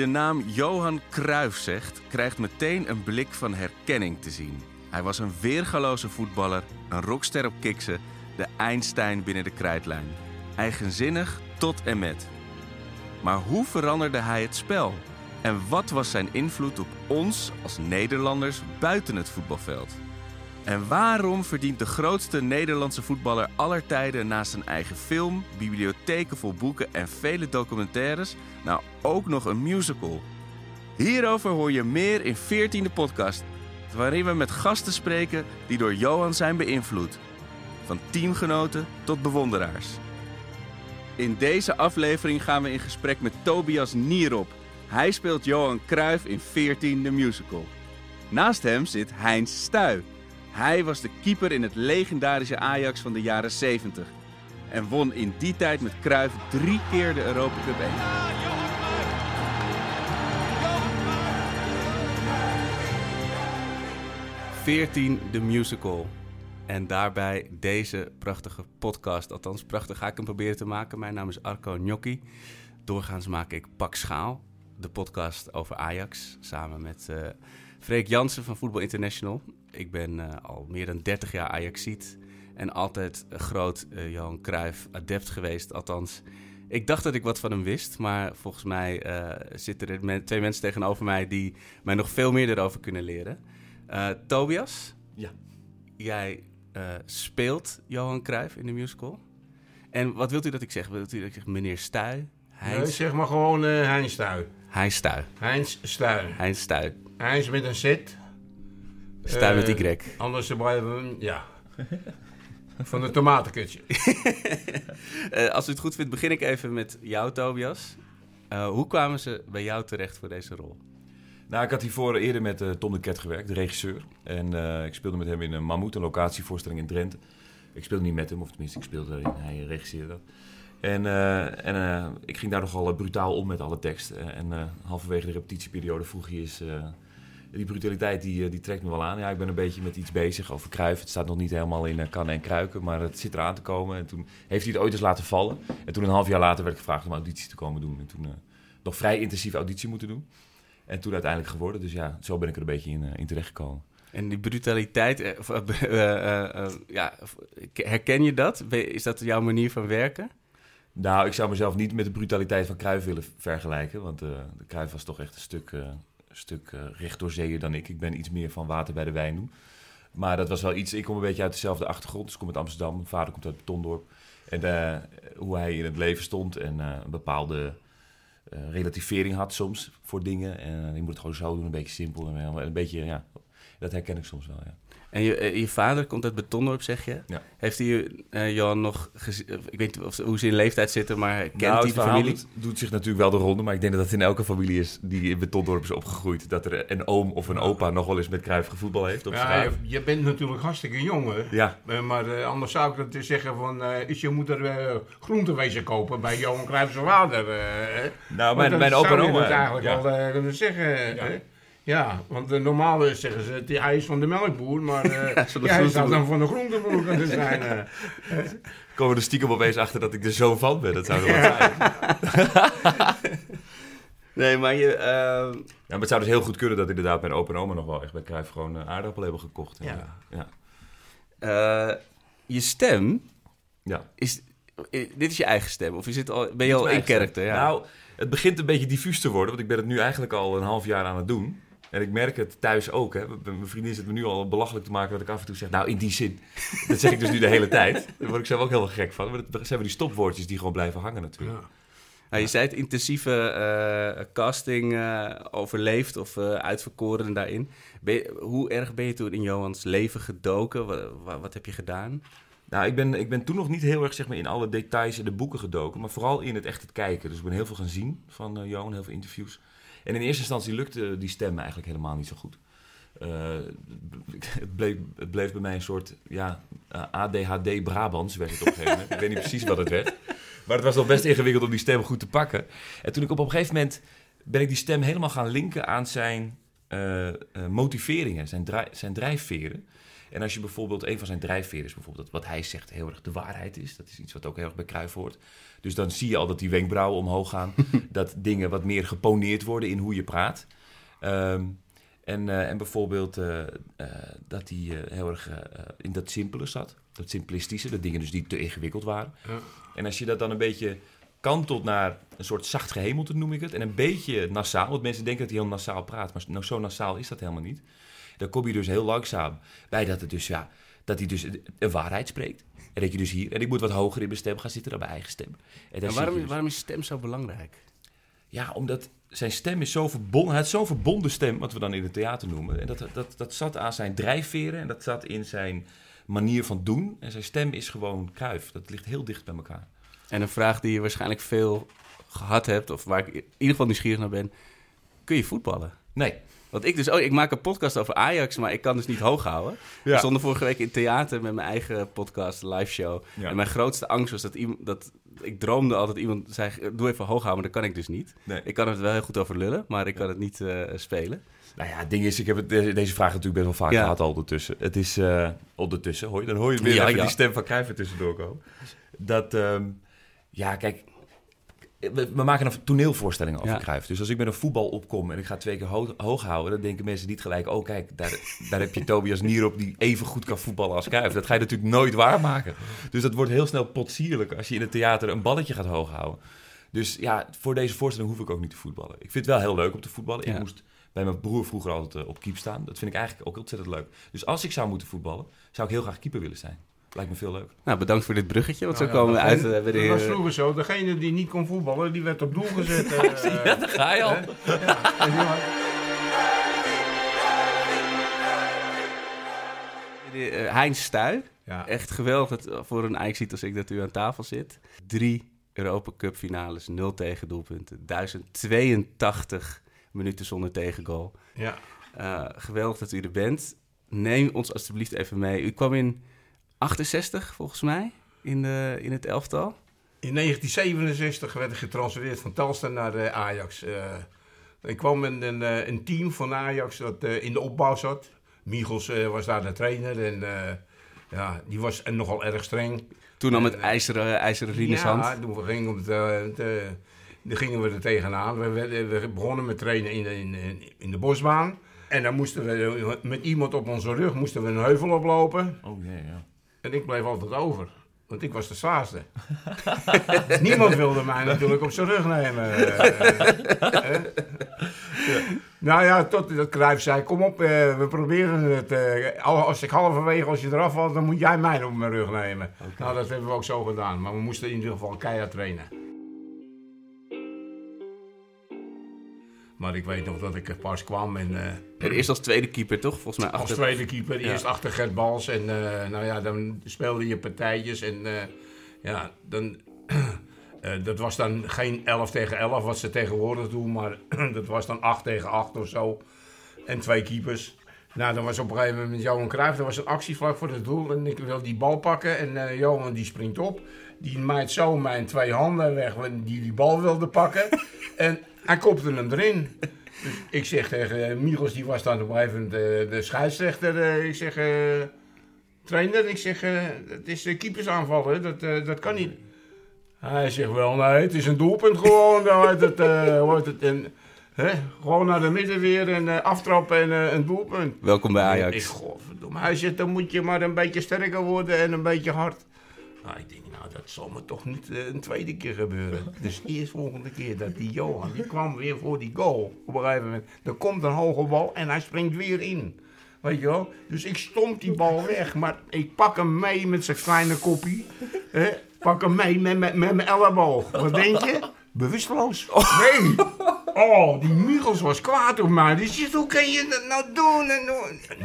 de naam Johan Cruijff zegt, krijgt meteen een blik van herkenning te zien. Hij was een weergaloze voetballer, een rockster op kiksen, de Einstein binnen de krijtlijn. Eigenzinnig tot en met. Maar hoe veranderde hij het spel? En wat was zijn invloed op ons als Nederlanders buiten het voetbalveld? En waarom verdient de grootste Nederlandse voetballer aller tijden naast een eigen film, bibliotheken vol boeken en vele documentaires nou ook nog een musical? Hierover hoor je meer in 14e podcast, waarin we met gasten spreken die door Johan zijn beïnvloed. Van teamgenoten tot bewonderaars. In deze aflevering gaan we in gesprek met Tobias Nierop. Hij speelt Johan Cruijff in 14 de musical. Naast hem zit Heinz Stuy. Hij was de keeper in het legendarische Ajax van de jaren 70. En won in die tijd met Cruijff drie keer de Europa Cup 1. Veertien de musical. En daarbij deze prachtige podcast. Althans, prachtig ga ik hem proberen te maken. Mijn naam is Arco Gnocchi. Doorgaans maak ik Pak Schaal, de podcast over Ajax. Samen met eh Freek Jansen van Voetbal International. Ik ben eh, al meer dan 30 jaar Ajaxiet. En altijd een groot eh, Johan Cruijff adept geweest. Althans, ik dacht dat ik wat van hem wist. Maar volgens mij eh, zitten er men- twee mensen tegenover mij die mij nog veel meer erover kunnen leren. Tobias, Ja. jij speelt Johan Cruijff in de musical. En wat wilt u dat ik zeg? Wilt u dat ik zeg meneer Stuy? Nee, zeg maar gewoon Heinz Stuy. Heinz Stuy. Heinz Stuy. Heinz Stuy. Heinz met een Z. Stuy met Eh, Y. Anders blijven we, ja. Van de tomatenkutje. Eh, als u het goed vindt, begin ik even met jou, Tobias. Eh, hoe kwamen ze bij jou terecht voor deze rol? Nou, ik had hiervoor eerder met eh, Tom de Ket gewerkt, de regisseur. En eh, ik speelde met hem in een Mammoet, een locatievoorstelling in Drenthe. Ik speelde niet met hem, of tenminste, ik speelde erin. Hij regisseerde dat. En, eh, en eh, ik ging daar nogal brutaal om met alle tekst. Eh, en eh, halverwege de repetitieperiode vroeg hij eens... die brutaliteit die, eh, die trekt me wel aan. Ja, ik ben een beetje met iets bezig over Kruif. Het staat nog niet helemaal in eh, kannen en kruiken, maar het zit eraan te komen. En toen heeft hij het ooit eens laten vallen. En toen een half jaar later werd ik gevraagd om auditie te komen doen. En toen eh, nog vrij intensieve auditie moeten doen. En toen uiteindelijk geworden. Dus ja, zo ben ik er een beetje in, eh, in terechtgekomen. En die brutaliteit, ja, herken je dat? Is dat jouw manier van werken? Nou, ik zou mezelf niet met de brutaliteit van Cruijff willen vergelijken. Want de Cruijff was toch echt een stuk, stuk eh, recht door zeeën dan ik. Ik ben iets meer van water bij de wijn doen. Maar dat was wel iets... Ik kom een beetje uit dezelfde achtergrond. Dus ik kom uit Amsterdam. Mijn vader komt uit Betondorp. En eh, hoe hij in het leven stond en eh, een bepaalde relativering had soms voor dingen. En je moet het gewoon zo doen, een beetje simpel. En een beetje, ja, dat herken ik soms wel, ja. En je, eh, je vader komt uit Betondorp, zeg je? Ja. Heeft hij uh, Johan nog gezien? Ik weet niet of, hoe ze in leeftijd zitten, maar kent nou, hij het de familie? Doet, doet zich natuurlijk wel de ronde, maar ik denk dat het in elke familie is die in Betondorp is opgegroeid. Dat er een oom of een opa nog wel eens met Cruijff gevoetbal heeft op Ja, je, je bent natuurlijk hartstikke jong, hè. Ja, Eh, maar eh, anders zou ik dat dus zeggen van... eh, is je moeder eh groentewezen kopen bij Johan Cruijff's vader? eh, nou, mijn, mijn opa en zou je oma... het eigenlijk ja. wel kunnen zeggen. hè? Ja, want uh, normaal is, zeggen ze, die- hij is van de melkboer, maar uh, Ja, de hij zou dan van de groenteboer kunnen zijn. eh. komen we er stiekem opeens achter dat ik de zoon van ben. Dat zou er wel zijn. Nee, maar je... eh, Ja, maar het zou dus heel goed kunnen dat inderdaad mijn opa en oma nog wel echt bij Cruijff gewoon eh, aardappelen hebben gekocht. En, Ja. eh, ja. eh, je stem ja. is... eh, dit is je eigen stem, of je zit al, ben je al in karakter? Ja. Nou, het begint een beetje diffuus te worden, want ik ben het nu eigenlijk al een half jaar aan het doen. En ik merk het thuis ook. Hè. Mijn vriendin zit me nu al belachelijk te maken dat ik af en toe zeg, nou in die zin. Dat zeg ik dus nu de hele tijd. Daar word ik zelf ook heel gek van. Maar dat zijn we die stopwoordjes die gewoon blijven hangen natuurlijk. Ja. Nou, je zei het intensieve eh, casting eh, overleefd of eh, uitverkoren daarin. Je- hoe erg ben je toen in Johans leven gedoken? Wat, wat, wat heb je gedaan? Nou, ik ben, ik ben toen nog niet heel erg zeg maar, in alle details in de boeken gedoken, maar vooral in het echt het kijken. Dus ik ben heel veel gaan zien van Johan, heel veel interviews. En in eerste instantie lukte die stem eigenlijk helemaal niet zo goed. Eh, het, bleef, het bleef bij mij een soort ja, ADHD Brabants, werd het op een gegeven moment. ik weet niet precies wat het werd. Maar het was nog best ingewikkeld om die stem goed te pakken. En toen ik op een gegeven moment ben ik die stem helemaal gaan linken aan zijn eh, eh, motiveringen, zijn, zijn drijfveren. En als je bijvoorbeeld, een van zijn drijfveren is bijvoorbeeld dat wat hij zegt heel erg de waarheid is. Dat is iets wat ook heel erg bij Cruijff hoort. Dus dan zie je al dat die wenkbrauwen omhoog gaan. dat dingen wat meer geponeerd worden in hoe je praat. Ehm, en, eh, en bijvoorbeeld eh, eh, dat hij heel erg in dat simpele zat. Dat simplistische, dat dingen dus die te ingewikkeld waren. Ja. En als je dat dan een beetje kantelt naar een soort zacht gehemelte, noem ik het. En een beetje nasaal, want mensen denken dat hij heel nasaal praat. Maar nou, zo nasaal is dat helemaal niet. Dan kom je dus heel langzaam bij dat, het dus, ja, dat hij dus een waarheid spreekt. En dat je dus hier, en ik moet wat hoger in mijn stem gaan zitten dan mijn eigen stem. En, waarom, dus- waarom is stem zo belangrijk? ja, omdat zijn stem is zo verbonden. Hij had zo'n verbonden stem, wat we dan in het theater noemen. En dat, dat, dat zat aan zijn drijfveren en dat zat in zijn manier van doen. En zijn stem is gewoon kruif. Dat ligt heel dicht bij elkaar. En een vraag die je waarschijnlijk veel gehad hebt, of waar ik in ieder geval nieuwsgierig naar ben. Kun je voetballen? Nee. Want ik dus, oh, ik maak een podcast over Ajax, maar ik kan dus niet hoog houden. Ja. We stonden vorige week in theater met mijn eigen podcast, live show. Ja. En mijn grootste angst was dat iemand, dat ik droomde altijd iemand zei, doe even hoog houden, maar dat kan ik dus niet. Nee. Ik kan het wel heel goed over lullen, maar ik kan het niet eh, spelen. Nou ja, het ding is, ik heb het, deze, vraag natuurlijk best wel vaak Ja. gehad al ondertussen. Het is eh, ondertussen, hoor je, dan hoor je weer Ja, even ja. die stem van Cruijff er tussendoor komen. Dat, ehm, ja, kijk, we, we maken een toneelvoorstelling over Ja. Cruijff. Dus als ik met een voetbal opkom en ik ga twee keer ho- hoog houden, dan denken mensen niet gelijk, oh kijk, daar, daar heb je Tobias Nierop die even goed kan voetballen als Cruijff. Dat ga je natuurlijk nooit waarmaken. Dus dat wordt heel snel potsierlijk als je in het theater een balletje gaat hoog houden. Dus ja, voor deze voorstelling hoef ik ook niet te voetballen. Ik vind het wel heel leuk om te voetballen. Ik moest bij mijn broer vroeger altijd eh, op keep staan. Dat vind ik eigenlijk ook ontzettend leuk. Dus als ik zou moeten voetballen, zou ik heel graag keeper willen zijn. Lijkt me veel leuk. Nou, bedankt voor dit bruggetje, want Nou zo ja, komen we uit eh, bij de Dat was vroeger zo. Degene die niet kon voetballen, die werd op doel gezet. eh, Daar ga je al. Ja, eh, Heinz Stuy. ja. Echt geweldig dat, voor een Ajax als ik dat u aan tafel zit. Drie Europa Cup finales, nul tegendoelpunten. 1082 minuten zonder tegengoal. ja. Eh, geweldig dat u er bent. Neem ons alstublieft even mee. U kwam in 68 volgens mij in, de, in het elftal. In 1967 werd ik getransfereerd van Telstar naar eh, Ajax. Eh, ik kwam met een, eh, een team van Ajax dat eh, in de opbouw zat. Michels eh, was daar de trainer en eh, ja, die was en nogal erg streng. Toen al met ijzeren, ijzeren Rines hand. Ja, toen we gingen, het, het, dan gingen we er tegenaan. We, werden- we begonnen met trainen in, de- in, in de bosbaan. En dan moesten we met iemand op onze rug moesten we een heuvel oplopen. Oh ja. En ik bleef altijd over. Want ik was de zwaarste. Niemand wilde mij natuurlijk op zijn rug nemen. eh, eh. Nou ja, tot dat Cruijff zei, kom op, eh, we proberen het. eh, al- als ik halverwege, als je eraf valt, dan moet jij mij op mijn rug nemen. Nou, dat hebben we ook zo gedaan. Maar we moesten in ieder geval keihard trainen. Maar ik weet nog dat ik er pas kwam en... eh, En eerst als tweede keeper, toch? Volgens mij als achter... tweede keeper, Ja. eerst achter Gert Bals. En eh, nou ja, dan speelde je partijtjes. En eh, ja, dan, eh, dat was dan geen 11 tegen 11 wat ze tegenwoordig doen. Maar dat was dan 8 tegen 8 of zo. En twee keepers. Nou, dan was op een gegeven moment Johan Cruijff. Er was een actie vlak voor het doel. En ik wil die bal pakken. En eh, Johan die springt op. Die maait zo mijn twee handen weg. Die die bal wilde pakken. en hij kopte hem erin. Dus ik zeg tegen eh, Michels, die was dan op een gegeven moment eh, de scheidsrechter. eh, ik zeg, trainer, ik zeg, het is uh, keepersaanval, hè? Dat, dat kan niet. Hij zegt wel, nee, het is een doelpunt gewoon. Dan wordt het, wordt het een, hè? Gewoon naar de midden weer en aftrappen en een doelpunt. Welkom bij Ajax. Ik, godverdomme. Hij zegt, dan moet je maar een beetje sterker worden en een beetje hard. Nou, ik denk, nou, dat zal me toch niet eh, een tweede keer gebeuren. Dus eerst volgende keer dat die Johan, die kwam weer voor die goal. Op een gegeven moment, er komt een hoge bal en hij springt weer in. Weet je wel? Dus ik stomp die bal weg, maar ik pak hem mee met zijn kleine koppie. Hè? Pak hem mee met, met, met mijn elleboog. Wat denk je? Bewusteloos. Nee. Oh, die Michels was kwaad op mij. Die zegt, hoe kan je dat nou doen? En?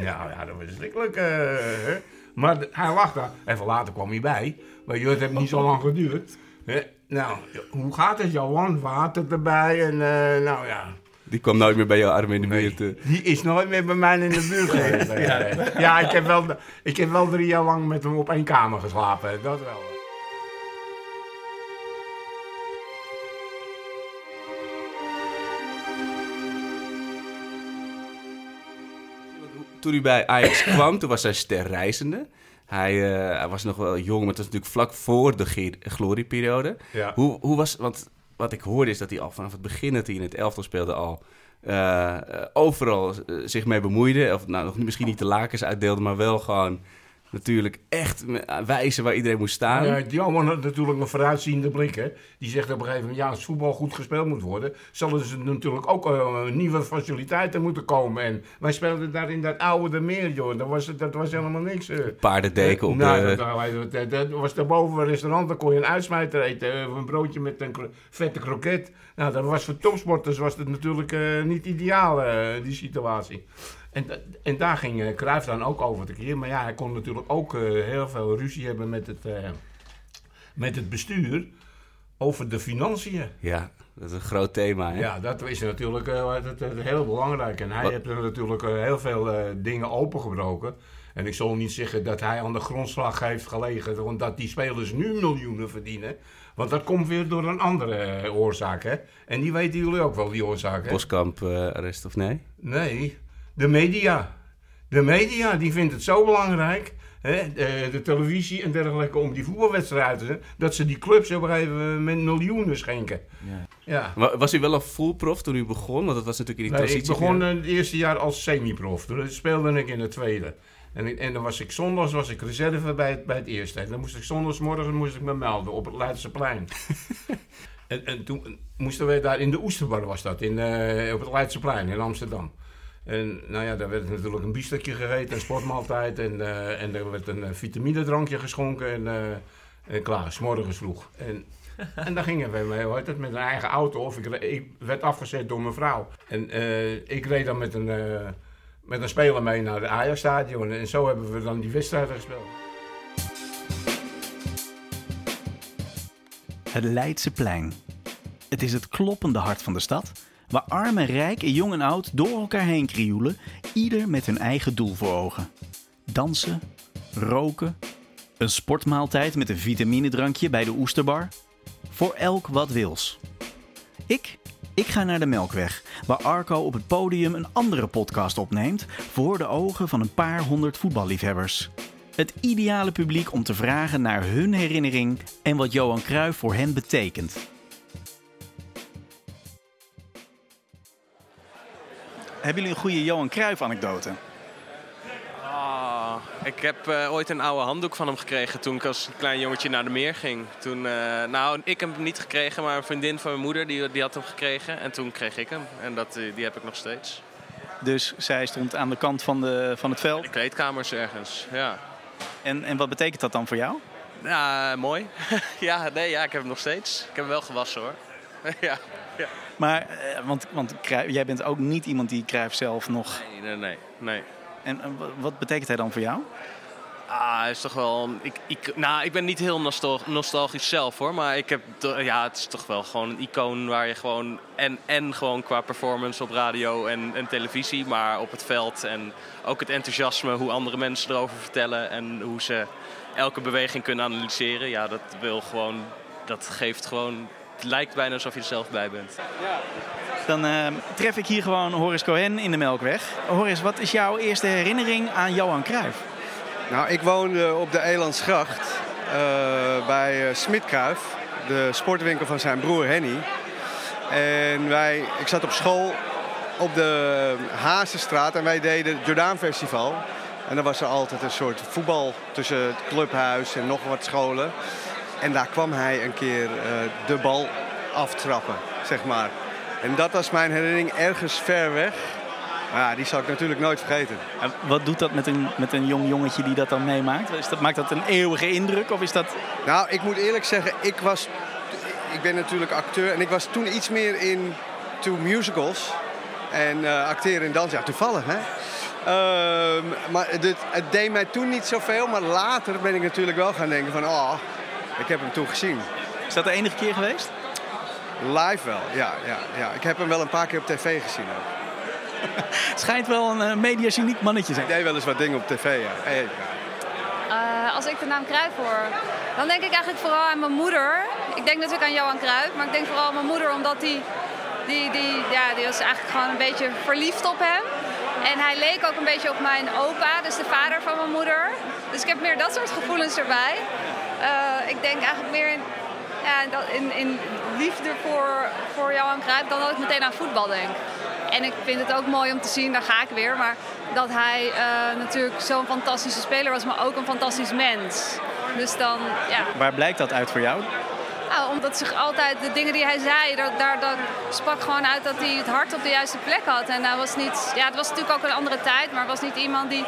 Nou ja, dat was verschrikkelijk. eh. Maar hij lag daar. Even later kwam hij bij. Maar joh, het heeft niet zo lang geduurd. Hè. Nou, hoe gaat het, Johan? Water erbij en eh, nou ja. Die kwam nooit meer bij jouw arm in de Nee, buurt. eh. die is nooit meer bij mij in de buurt geweest. ja, ja ik, heb wel, ik heb wel drie jaar lang met hem op één kamer geslapen. Dat wel. toen hij bij Ajax kwam, toen was hij sterreizende. Hij, eh, hij was nog wel jong, maar het was natuurlijk vlak voor de glorieperiode. Ja. Hoe, hoe was, want wat ik hoorde is dat hij al vanaf het begin dat hij in het elftal speelde al eh, eh, overal zich mee bemoeide. Of nou, nog misschien niet de lakens uitdeelde, maar wel gewoon natuurlijk echt wijzen waar iedereen moest staan. Ja, Johan had natuurlijk een vooruitziende blik. Hè. Die zegt op een gegeven moment, ja, als voetbal goed gespeeld moet worden, zullen er natuurlijk ook eh, nieuwe faciliteiten moeten komen. En wij speelden daar in dat oude de meer, joh. Dat was, dat was helemaal niks. eh. Paardendeken op nou, de... dat, dat, dat was daarboven een restaurant, dan kon je een uitsmijter eten. eh, Of een broodje met een kro- vette kroket. Nou, dat was voor topsporters was het natuurlijk niet ideaal, die situatie. En, en daar ging eh Cruijff dan ook over te keer. Maar ja, hij kon natuurlijk ook eh, heel veel ruzie hebben met het, eh, met het bestuur over de financiën. Ja, dat is een groot thema. Hè? Ja, dat is natuurlijk dat, dat is heel belangrijk. En hij Wat- heeft er natuurlijk heel veel dingen opengebroken. En ik zal niet zeggen dat hij aan de grondslag heeft gelegen, want dat die spelers nu miljoenen verdienen. Want dat komt weer door een andere oorzaak, hè? En die weten jullie ook wel, die oorzaak, hè? Boskamp arrest of nee? Nee, de media. De media, die vindt het zo belangrijk, hè, de, de televisie en dergelijke, om die voetbalwedstrijden, dat ze die clubs op een gegeven moment miljoenen schenken. Ja. Ja. Wa- Was u wel al full prof toen u begon? Want dat was natuurlijk in die Nee, ik transitie. begon eh, het eerste jaar als semi-prof. Toen speelde ik in het tweede. En, en dan was ik zondags was ik reserve bij het, bij het eerste. En dan moest ik zondagsmorgen moest ik me melden op het Leidseplein. en, en toen moesten wij daar in de Oesterbar was dat, in, eh, op het Leidseplein in Amsterdam. En nou ja, daar werd natuurlijk een biefstukje gegeten, een sportmaaltijd. En, eh, en er werd een eh, vitaminedrankje geschonken en, eh, en klaar, s'morgens vroeg. En, en dan gingen we mee, heet het, met een eigen auto. Of ik, ik werd afgezet door mijn vrouw. En ik reed dan met een, met een speler mee naar de Ajax-stadion. En zo hebben we dan die wedstrijden gespeeld. Het Leidseplein. Het is het kloppende hart van de stad, waar arm en rijk en jong en oud door elkaar heen krioelen, ieder met hun eigen doel voor ogen. Dansen, roken, een sportmaaltijd met een vitaminedrankje bij de Oesterbar. Voor elk wat wils. Ik? Ik ga naar de Melkweg, waar Arco op het podium een andere podcast opneemt voor de ogen van een paar honderd voetballiefhebbers. Het ideale publiek om te vragen naar hun herinnering en wat Johan Cruijff voor hen betekent. Hebben jullie een goede Johan Cruijff-anekdote? Ah, ik heb eh, ooit een oude handdoek van hem gekregen toen ik als klein jongetje naar de meer ging. Toen, eh, nou, ik heb hem niet gekregen, maar een vriendin van mijn moeder die, die had hem gekregen. En toen kreeg ik hem. En dat, eh, die heb ik nog steeds. Dus zij stond aan de kant van, de, van het veld. De kleedkamers ergens, ja. En, en wat betekent dat dan voor jou? Ja, mooi. ja, nee, ja, ik heb hem nog steeds. Ik heb hem wel gewassen hoor. ja. Ja. Maar, eh, want, want Cruijff- jij bent ook niet iemand die Cruijff zelf nog... Nee, nee, nee. nee. En wa- wat betekent hij dan voor jou? Ah, hij is toch wel. Ik, ik, nou, ik ben niet heel nostal- nostalgisch zelf hoor. Maar ik heb. Ja, het is toch wel gewoon een icoon waar je gewoon. En, en gewoon qua performance op radio en, en televisie. Maar op het veld. En ook het enthousiasme, hoe andere mensen erover vertellen. En hoe ze elke beweging kunnen analyseren. Ja, dat wil gewoon. Dat geeft gewoon. Het lijkt bijna alsof je er zelf bij bent. Dan eh, tref ik hier gewoon Horace Cohen in de Melkweg. Horace, wat is jouw eerste herinnering aan Johan Cruijff? Nou, ik woonde op de Elandsgracht eh bij eh Smit Cruijff, de sportwinkel van zijn broer Henny. En wij, ik zat op school op de Hazenstraat en wij deden het Jordaan Festival. En dan was er altijd een soort voetbal tussen het clubhuis en nog wat scholen. En daar kwam hij een keer eh, de bal aftrappen, zeg maar. En dat was mijn herinnering ergens ver weg. Maar ja, die zal ik natuurlijk nooit vergeten. En wat doet dat met een, met een jong jongetje die dat dan meemaakt? Is dat, maakt dat een eeuwige indruk of is dat... Nou, ik moet eerlijk zeggen, ik was. Ik ben natuurlijk acteur en ik was toen iets meer in to musicals. En eh, acteren en dansen, ja, toevallig hè. Ehm, maar dit, het deed mij toen niet zoveel, maar later ben ik natuurlijk wel gaan denken van, oh, ik heb hem toen gezien. Is dat de enige keer geweest? Live wel, ja, ja, ja. Ik heb hem wel een paar keer op tv gezien ook. Het schijnt wel een uh, mediageniek mannetje zijn. Ik deed wel eens wat dingen op tv, ja. Hey, ja. Uh, als ik de naam Cruijff hoor, dan denk ik eigenlijk vooral aan mijn moeder. Ik denk natuurlijk aan Johan Cruijff, maar ik denk vooral aan mijn moeder omdat die, die, die, ja, die was eigenlijk gewoon een beetje verliefd op hem. En hij leek ook een beetje op mijn opa, dus de vader van mijn moeder. Dus ik heb meer dat soort gevoelens erbij. Eh, ik denk eigenlijk meer in, ja, dat- in, in liefde voor, voor Johan Cruijff dan dat ik meteen aan voetbal denk. En ik vind het ook mooi om te zien, daar ga ik weer, maar dat hij eh, natuurlijk zo'n fantastische speler was, maar ook een fantastisch mens. Dus dan, ja, Waar blijkt dat uit voor jou? nou, omdat zich altijd de dingen die hij zei, daar, daar, daar sprak gewoon uit dat hij het hart op de juiste plek had. En hij was niet, ja, het was natuurlijk ook een andere tijd, maar het was niet iemand die,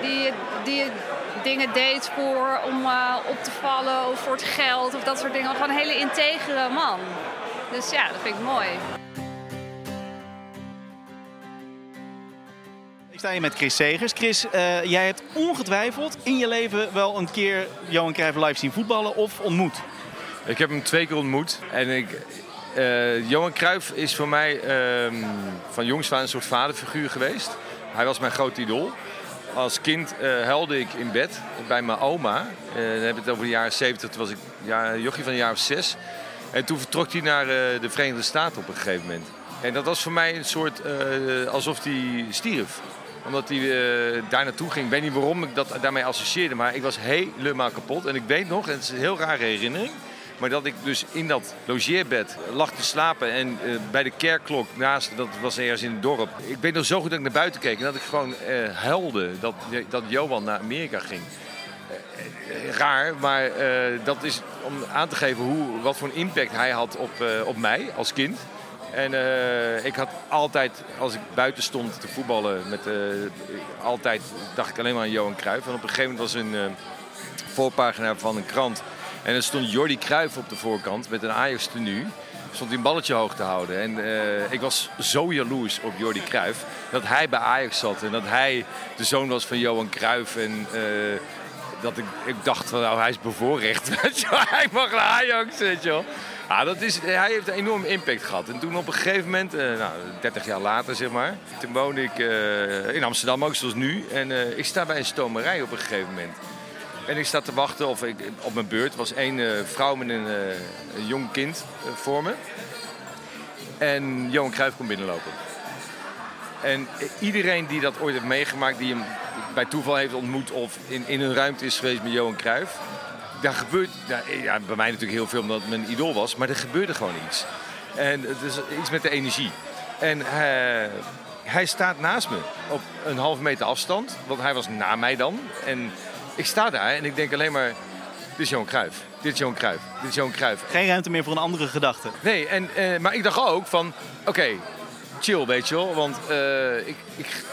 die, die dingen deed voor om eh, op te vallen of voor het geld of dat soort dingen. Gewoon een hele integere man. Dus ja, dat vind ik mooi. Ik sta hier met Chris Segers. Chris, eh, jij hebt ongetwijfeld in je leven wel een keer Johan Cruijff live zien voetballen of ontmoet. Ik heb hem twee keer ontmoet. En ik, eh, Johan Cruijff is voor mij ehm, van jongs af een soort vaderfiguur geweest. Hij was mijn groot idool. Als kind eh huilde ik in bed bij mijn oma. Eh, dan heb ik het over de jaren 70. Toen was ik ja, jochie van een jaar of zes. En toen vertrok hij naar eh, de Verenigde Staten op een gegeven moment. En dat was voor mij een soort alsof hij stierf omdat hij daar naartoe ging. Ik weet niet waarom ik dat daarmee associeerde, maar ik was helemaal kapot. En ik weet nog, en het is een heel rare herinnering, maar dat ik dus in dat logeerbed lag te slapen en eh, bij de kerkklok naast, dat was ergens in het dorp. Ik weet nog zo goed dat ik naar buiten keek en dat ik gewoon eh, huilde dat, dat Johan naar Amerika ging. Eh, raar, maar dat is om aan te geven hoe, wat voor een impact hij had op, op mij als kind. En ik had altijd, als ik buiten stond te voetballen, met, altijd dacht ik alleen maar aan Johan Cruijff. En op een gegeven moment was een voorpagina van een krant. En er stond Jordi Cruijff op de voorkant met een Ajax tenue. Stond hij een balletje hoog te houden. En eh, ik was zo jaloers op Jordi Cruijff dat hij bij Ajax zat. En dat hij de zoon was van Johan Cruijff. En eh, dat ik, ik dacht van nou, hij is bevoorrecht. Hij mag naar Ajax, weet je wel. Ja, dat is, hij heeft een enorm impact gehad. En toen op een gegeven moment, eh, nou, 30 jaar later zeg maar, toen woonde ik in Amsterdam ook zoals nu. En ik sta bij een stomerij op een gegeven moment. En ik sta te wachten of ik, op mijn beurt. Was één eh, vrouw met een, eh, een jong kind eh, voor me. En Johan Cruijff komt binnenlopen. En iedereen die dat ooit heeft meegemaakt, die hem bij toeval heeft ontmoet of in, in een ruimte is geweest met Johan Cruijff. Daar gebeurt, ja, bij mij natuurlijk heel veel omdat het mijn idool was, maar er gebeurde gewoon iets. En het is iets met de energie. En hij staat naast me op een halve meter afstand, want hij was na mij dan. En ik sta daar en ik denk alleen maar, dit is Johan Cruijff, dit is Johan Cruijff, dit is Johan Cruijff. Geen ruimte meer voor een andere gedachte. Nee, en, eh, maar ik dacht ook van, oké, chill, weet je wel. Want eh, ik, ik,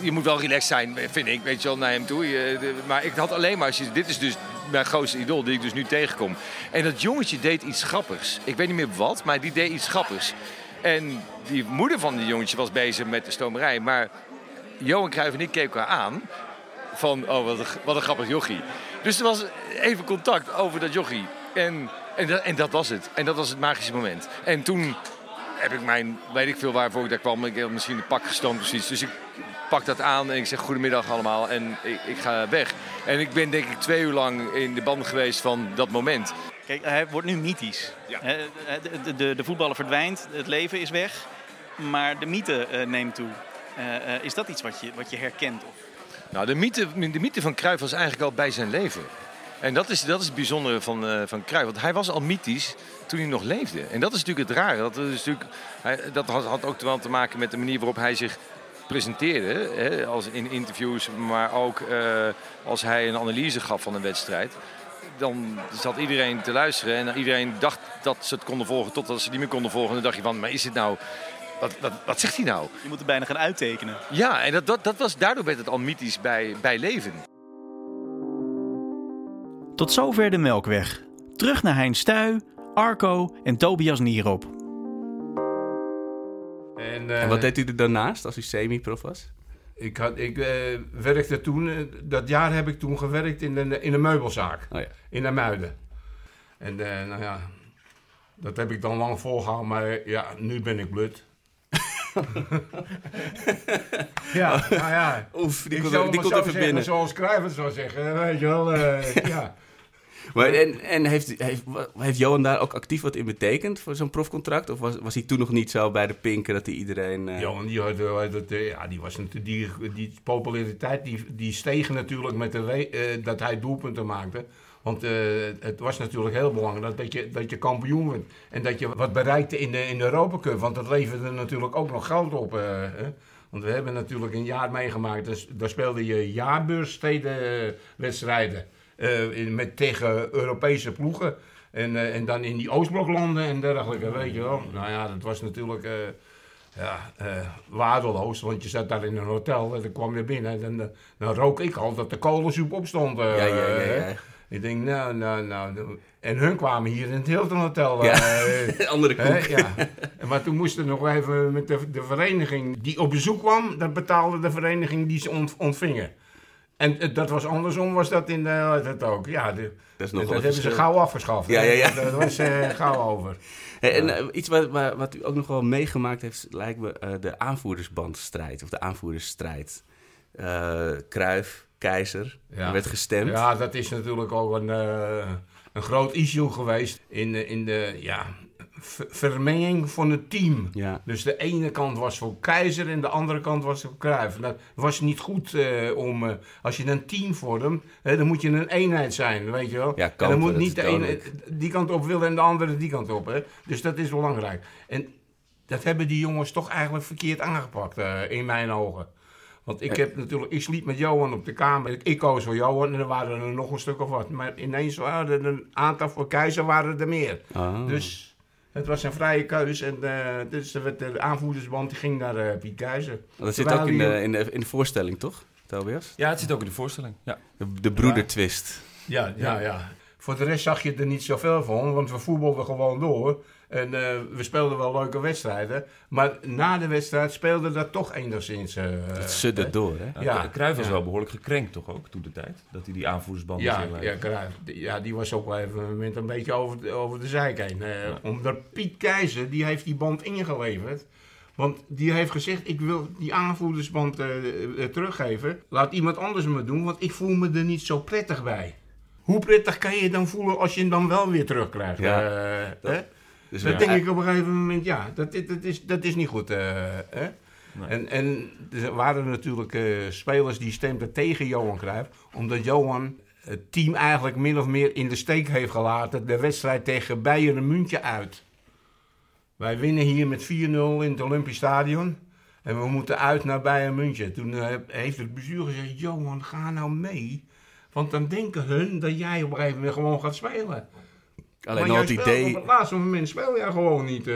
je moet wel relaxed zijn, vind ik, weet je wel, naar hem toe. Je- de- maar ik had alleen maar, als je- dit is dus mijn grootste idool die ik dus nu tegenkom. En dat jongetje deed iets grappigs. Ik weet niet meer wat, maar die deed iets grappigs. En die moeder van die jongetje was bezig met de stomerij. Maar Johan Cruijff en ik keken elkaar aan van, oh, wat een, wat een grappig jochie. Dus er was even contact over dat jochie. En, en, dat, en dat was het. En dat was het magische moment. En toen heb ik mijn, weet ik veel waarvoor ik daar kwam, ik heb misschien een pak gestoomd of zoiets. Dus ik pak dat aan en ik zeg goedemiddag allemaal en ik, ik ga weg. En ik ben denk ik twee uur lang in de band geweest van dat moment. Kijk, hij wordt nu mythisch. Ja. De, de, de voetballer verdwijnt, het leven is weg, maar de mythe eh, neemt toe. Eh, eh, is dat iets wat je, wat je herkent? Of? Nou, de mythe, de van Cruijff was eigenlijk al bij zijn leven. En dat is, dat is het bijzondere van, eh van Cruijff. Want hij was al mythisch toen hij nog leefde. En dat is natuurlijk het rare. Dat, is natuurlijk, hij, dat had, ook te maken met de manier waarop hij zich presenteerde. Hè, als in interviews, maar ook eh, als hij een analyse gaf van een wedstrijd. Dan zat iedereen te luisteren en iedereen dacht dat ze het konden volgen totdat ze het niet meer konden volgen. En dan dacht je van, maar is het nou... Wat, wat, wat zegt hij nou? Je moet het bijna gaan uittekenen. Ja, en dat, dat, dat was, daardoor werd het al mythisch bij, bij leven. Tot zover de Melkweg. Terug naar Hein Stuy, Arco en Tobias Nierop. En, eh, En wat deed u er daarnaast als u semi-prof was? Ik, had, ik eh, werkte toen, eh, dat jaar heb ik toen gewerkt in een, in een meubelzaak Oh ja. in Amuiden. En eh, nou ja, dat heb ik dan lang volgehouden, maar eh, ja, nu ben ik blut. ja, nou ja. Oef, die komt, die komt even zeggen, binnen. Zoals Cruijff zou zeggen, weet je wel. eh, ja. Maar en, en heeft, heeft, heeft Johan daar ook actief wat in betekend voor zo'n profcontract? Of was, was hij toen nog niet zo bij de pinken dat hij iedereen... eh, Johan, die, had, eh, dat, ja, die was die, die populariteit die, die steeg natuurlijk met de dat hij doelpunten maakte. Want eh, het was natuurlijk heel belangrijk dat je, dat je kampioen werd. En dat je wat bereikte in de, in de Europa Cup. Want dat leverde natuurlijk ook nog geld op. eh, hè. Want we hebben natuurlijk een jaar meegemaakt. Dus, daar speelde je jaarbeursstedenwedstrijden. eh in, met, tegen Europese ploegen. En, eh, en dan in die Oostbloklanden en dergelijke, weet je wel. Nou ja, dat was natuurlijk... eh, ja, eh, waardeloos, want je zat daar in een hotel en dan kwam je binnen en dan, eh, dan rook ik al dat de kolensoep opstond. eh, Ja, ja, ja. Ik denk, nou, nou, nou. nou. En hun kwamen hier in het Hilton Hotel. Ja, eh, andere hè, koek. ja. Maar toen moesten we nog even met de, de vereniging die op bezoek kwam, dat betaalde de vereniging die ze ont- ontvingen. En eh, dat was andersom, was dat in de, dat ook. Ja, de, Dat is dat nog wel hebben ze gauw afgeschaft. Ja, ja, ja. Dat was eh, gauw over. Hey, en iets wat, wat, wat u ook nog wel meegemaakt heeft, lijkt me eh, de aanvoerdersbandstrijd. Of de aanvoerdersstrijd. Kruif, Keizer, Ja. er werd gestemd. Ja, dat is natuurlijk ook een, eh, een groot issue geweest in, de- in de ja, ver- vermenging van het team. Ja. Dus de ene kant was voor Keizer en de andere kant was voor Cruijff. Dat was niet goed eh, om, eh, als je een team vormt, hè, dan moet je een eenheid zijn, weet je wel. Ja, en dan moet niet de ene die kant op willen en de andere die kant op. Hè. Dus dat is belangrijk. En dat hebben die jongens toch eigenlijk verkeerd aangepakt, in mijn ogen. Want ik, heb natuurlijk, ik sliep met Johan op de kamer. Ik, ik koos voor Johan en er waren er nog een stuk of wat. Maar ineens waren er een aantal voor Keizer waren er meer. Ah. Dus het was een vrije keus. En eh, dus werd de aanvoerdersband die ging naar eh, Piet Keizer. Dat zit ook in de, in, de, in de voorstelling, toch, Tobias? Ja, het zit ook in de voorstelling. Ja. De, de broedertwist. Ja, ja, ja. Voor de rest zag je er niet zoveel van, want we voetbalden gewoon door. En eh, we speelden wel leuke wedstrijden. Maar na de wedstrijd speelde dat toch enigszins. eh, Het sudde door, hè? Ja, Ja, Cruijff was wel behoorlijk gekrenkt toch ook toen de tijd? Dat hij die aanvoerdersband Ja, ja, inleiden. Cruijff, die- ja, die was ook wel even een moment een beetje over de, over de zijk heen. Eh, Omdat Piet Keizer, die heeft die band ingeleverd. Want die heeft gezegd, ik wil die aanvoerdersband eh, eh, teruggeven. Laat iemand anders me doen, want ik voel me er niet zo prettig bij. Hoe prettig kan je je dan voelen als je hem dan wel weer terugkrijgt? Ja, Eh, dat- hè? Dus dat denk ik op een gegeven moment, ja, dat, is, dat is niet goed. eh, hè? Nee. En, en er waren natuurlijk eh, spelers die stemden tegen Johan Cruijff, omdat Johan het team eigenlijk min of meer in de steek heeft gelaten. De wedstrijd tegen Bayern München uit. Wij winnen hier met 4-0 in het Olympisch Stadion. En we moeten uit naar Bayern München. Toen eh, heeft het bestuur gezegd, Johan, ga nou mee. Want dan denken hun dat jij op een gegeven moment gewoon gaat spelen. Alleen Maar al het idee... Op het laatste moment speel jij gewoon niet. eh,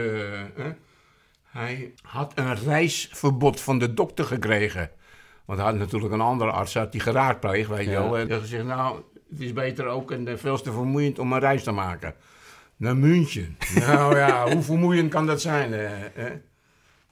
hè? Hij had een reisverbod van de dokter gekregen. Want hij had natuurlijk een andere arts had die geraadpleegd, weet je Ja. wel. En hij gezegd, nou, het is beter ook en veel te vermoeiend om een reis te maken. Naar München. nou ja, hoe vermoeiend kan dat zijn? eh, hè?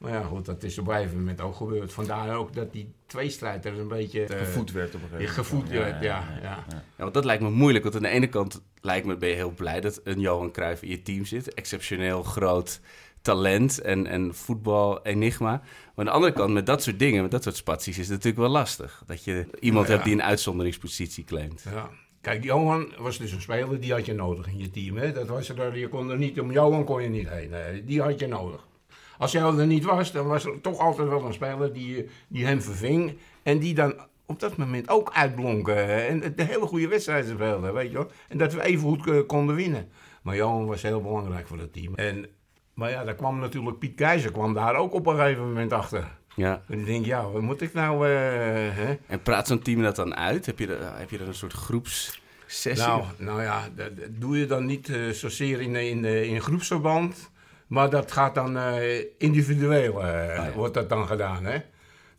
Maar ja, goed, dat is op een gegeven moment ook gebeurd. Vandaar ook dat die tweestrijd er een beetje... eh, Gevoed werd op een ja, gegeven gevoed moment. werd, ja, ja. Ja, want dat lijkt me moeilijk. Want aan de ene kant lijkt me, ben je heel blij dat een Johan Cruijff in je team zit. Exceptioneel groot talent en, en voetbal-enigma. Maar aan de andere kant, met dat soort dingen, met dat soort spaties, is het natuurlijk wel lastig. Dat je iemand Ja. hebt die een uitzonderingspositie claimt. Ja. Kijk, Johan was dus een speler, die had je nodig in je team. Hè? Dat was er, je kon er niet, om Johan kon je niet heen. Nee, die had je nodig. Als hij er niet was, dan was er toch altijd wel een speler die, die hem verving. En die dan op dat moment ook uitblonk. eh, En de hele goede wedstrijden speelde, weet je wel. En dat we even goed eh, konden winnen. Maar Johan was heel belangrijk voor het team. En, maar ja, daar kwam natuurlijk Piet Keizer kwam daar ook op een gegeven moment achter. Ja. En ik denk, ja, wat moet ik nou... eh, hè? En praat zo'n team dat dan uit? Heb je, heb je er een soort groepssessie? Nou, nou ja, dat, doe je dan niet eh, zozeer in, in, in groepsverband. Maar dat gaat dan eh, individueel, eh, ja. wordt dat dan gedaan. Hè?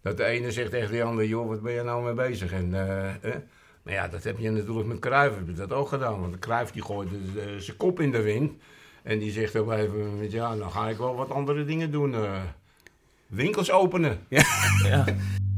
Dat de ene zegt tegen de ander, joh, wat ben je nou mee bezig? En, eh, eh, maar ja, dat heb je natuurlijk met Cruijff heb je dat ook gedaan. Want Cruijff die gooit zijn kop in de wind. En die zegt op een gegeven moment, ja, dan ga ik wel wat andere dingen doen. eh. winkels openen. Ja.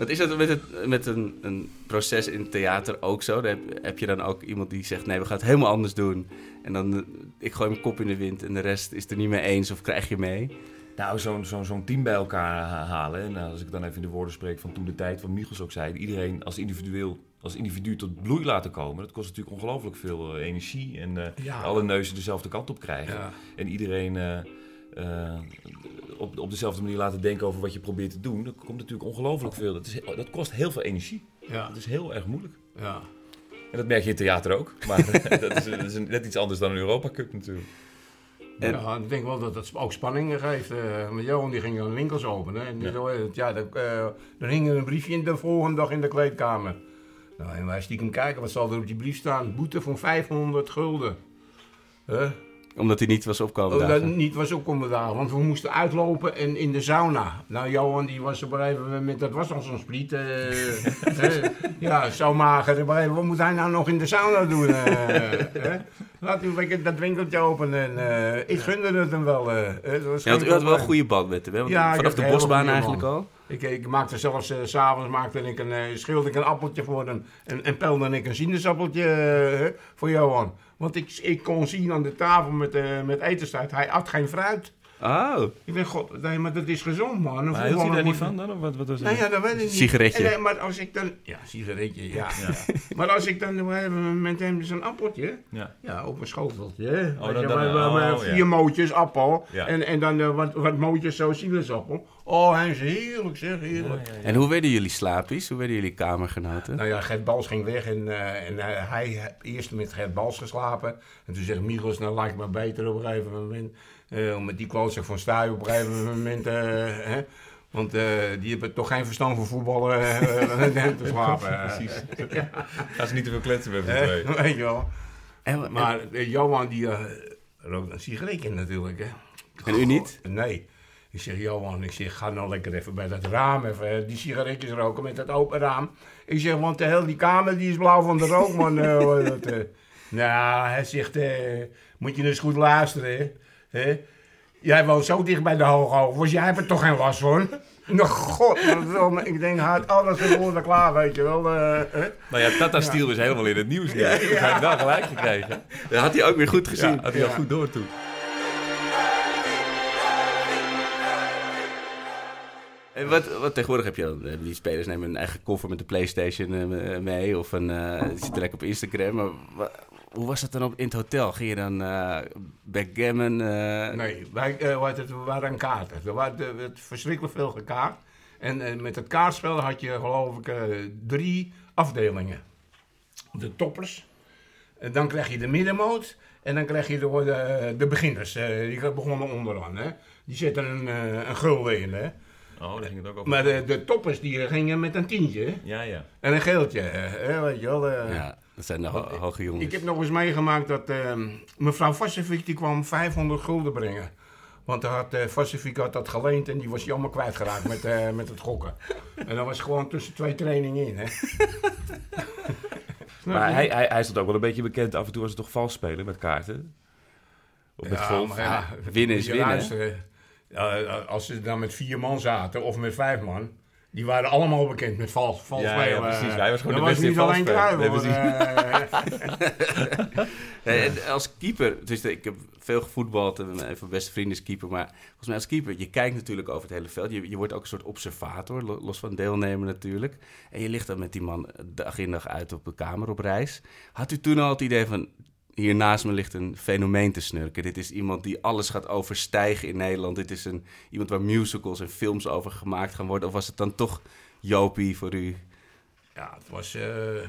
Wat is dat met, het, met een, een proces in theater ook zo? Dan heb, heb je dan ook iemand die zegt: nee, we gaan het helemaal anders doen. En dan, eh, ik gooi mijn kop in de wind en de rest is het er niet mee eens of krijg je mee? Nou, zo'n zo'n zo'n team bij elkaar ha- halen. En als ik dan even in de woorden spreek van toen de tijd, wat Michels ook zei. Iedereen als, individueel, als individu tot bloei laten komen. Dat kost natuurlijk ongelooflijk veel eh, energie. En eh, Ja. alle neuzen dezelfde kant op krijgen. Ja. En iedereen eh, eh, op, op dezelfde manier laten denken over wat je probeert te doen. Dat komt natuurlijk ongelooflijk veel. Dat, is, dat kost heel veel energie. Ja. Dat is heel erg moeilijk. Ja. En dat merk je in theater ook. Maar dat, is, dat is een- net iets anders dan een Europa Cup natuurlijk. Ja, ik denk wel dat het ook spanning geeft. eh met Johan die ging dan winkels openen. En die zo, ja, dan, eh, dan hing er een briefje in de volgende dag in de kleedkamer. Nou, en wij stiekem kijken, wat zal er op die brief staan? Boete van 500 gulden. Huh? Omdat hij niet was opkomen Oh, dat dagen. niet was ook om dagen, want we moesten uitlopen en in de sauna. Nou, Johan die was op een gegeven moment, dat was al zo'n spriet. eh, ja, zo mager. Wat moet hij nou nog in de sauna doen? eh? Laat lekker dat winkeltje open en eh, ik gunde het hem wel. Ja, want geen u had wel een goede band met hem, hè? Ja, vanaf de bosbaan eigenlijk al. Ik, ik maakte zelfs, s s'avonds maakte ik een, schilde ik een appeltje voor hem en, en pelde ik een sinaasappeltje voor Johan. Want ik, ik kon zien aan de tafel met, eh met etenstijd, hij at geen fruit. Oh, Ik denk, god, nee, maar dat is gezond, man. Een Maar hield hij daar niet van dan? Of wat, wat was Nou ja, dat weet ik niet. Sigaretje. En, maar als ik dan... Ja, sigaretje, ja. maar als ik dan een gegeven moment hem zo'n appeltje... Ja. Ja, op een schoteltje. hè. Weet dan- dan- we- we- we- oh, vier ja. mootjes appel. Ja. En, en dan eh, wat, wat mootjes zo sinaasappel. Oh, hij is heerlijk zeg, heerlijk. en hoe werden jullie slapies? Hoe werden jullie kamergenoten? Nou ja, Gert Bals ging weg en, eh, en hij, hij heeft eerst met Gert Bals geslapen. En toen zegt Michels, nou lijkt me beter op een gegeven moment. eh, om met die klootzak van Stuy op een gegeven moment. eh, hè, want eh, die hebben toch geen verstand van voetballen eh, met hem te slapen. Precies. Gaan ze niet te veel kletsen met z'n Eh, tweeën. weet je wel. En, Maar eh, Johan die eh, rookt een sigaretje natuurlijk. Hè. en u niet? Nee. Ik zeg, Johan, ik zeg, ga nou lekker even bij dat raam even die sigaretjes roken met dat open raam. Ik zeg, want de hele die kamer die is blauw van de rook, man. eh, dat, eh. Nou, hij zegt, eh, moet je eens goed luisteren, hè. hè? Jij woont zo dicht bij de Hooghovens, jij hebt er toch geen last van? Nou, godverdomme, ik denk, hij had alles voor klaar, weet je wel. eh, hè? Nou ja, Tata Steel is helemaal in het nieuws. Ja, Hij heeft wel gelijk gekregen. Dat had hij ook weer goed gezien. Ja, had hij al Ja. goed door toen. En wat, wat tegenwoordig heb je dan? eh, Die spelers nemen een eigen koffer met de PlayStation eh, mee of een, lekker op Instagram. Maar hoe was dat dan op, in het hotel? Ging je dan eh backgammon? Nee, wij, heet het, we waren aan kaarten. Er er verschrikkelijk veel gekaart. En met het kaartspel had je geloof ik drie afdelingen. De toppers. Dan krijg je de middenmoot. En dan krijg je de, de, beginners. die begonnen onderaan. Hè. Die zetten een, een gulden in. Hè. Oh, daar ging het ook over. Maar de, de toppers die gingen met een tientje. Ja, ja. En een geeltje. hè, weet je wel. eh. ja, dat zijn de ho- hoge jongens. Ik heb nog eens meegemaakt dat eh, mevrouw Vassevik die kwam 500 gulden brengen. Want hij had, eh Vassevik had dat geleend en die was hij allemaal kwijtgeraakt met, eh, met het gokken. En dat was gewoon tussen twee trainingen in. Hè. Maar hij, hij, hij stond ook wel een beetje bekend. Af en toe was het toch vals spelen met kaarten? Of met Ja, golf? maar ja, winnen is winnen, luisteren. Ja, als ze dan met vier man zaten of met vijf man, die waren allemaal bekend met vals, vals Ja, precies. Hij was gewoon Dat de beste niet in vals alleen. Cruijff, Nee. Eh, Eh, en als keeper, dus ik heb veel gevoetbald en een van beste vrienden is keeper. Maar volgens mij als keeper, je kijkt natuurlijk over het hele veld. Je, je wordt ook een soort observator, lo- los van deelnemen natuurlijk. En je ligt dan met die man dag in dag uit op de kamer op reis. Had u toen al het idee van, hier naast me ligt een fenomeen te snurken. Dit is iemand die alles gaat overstijgen in Nederland. Dit is een, iemand waar musicals en films over gemaakt gaan worden. Of was het dan toch Jopie voor u? Ja, het was. eh,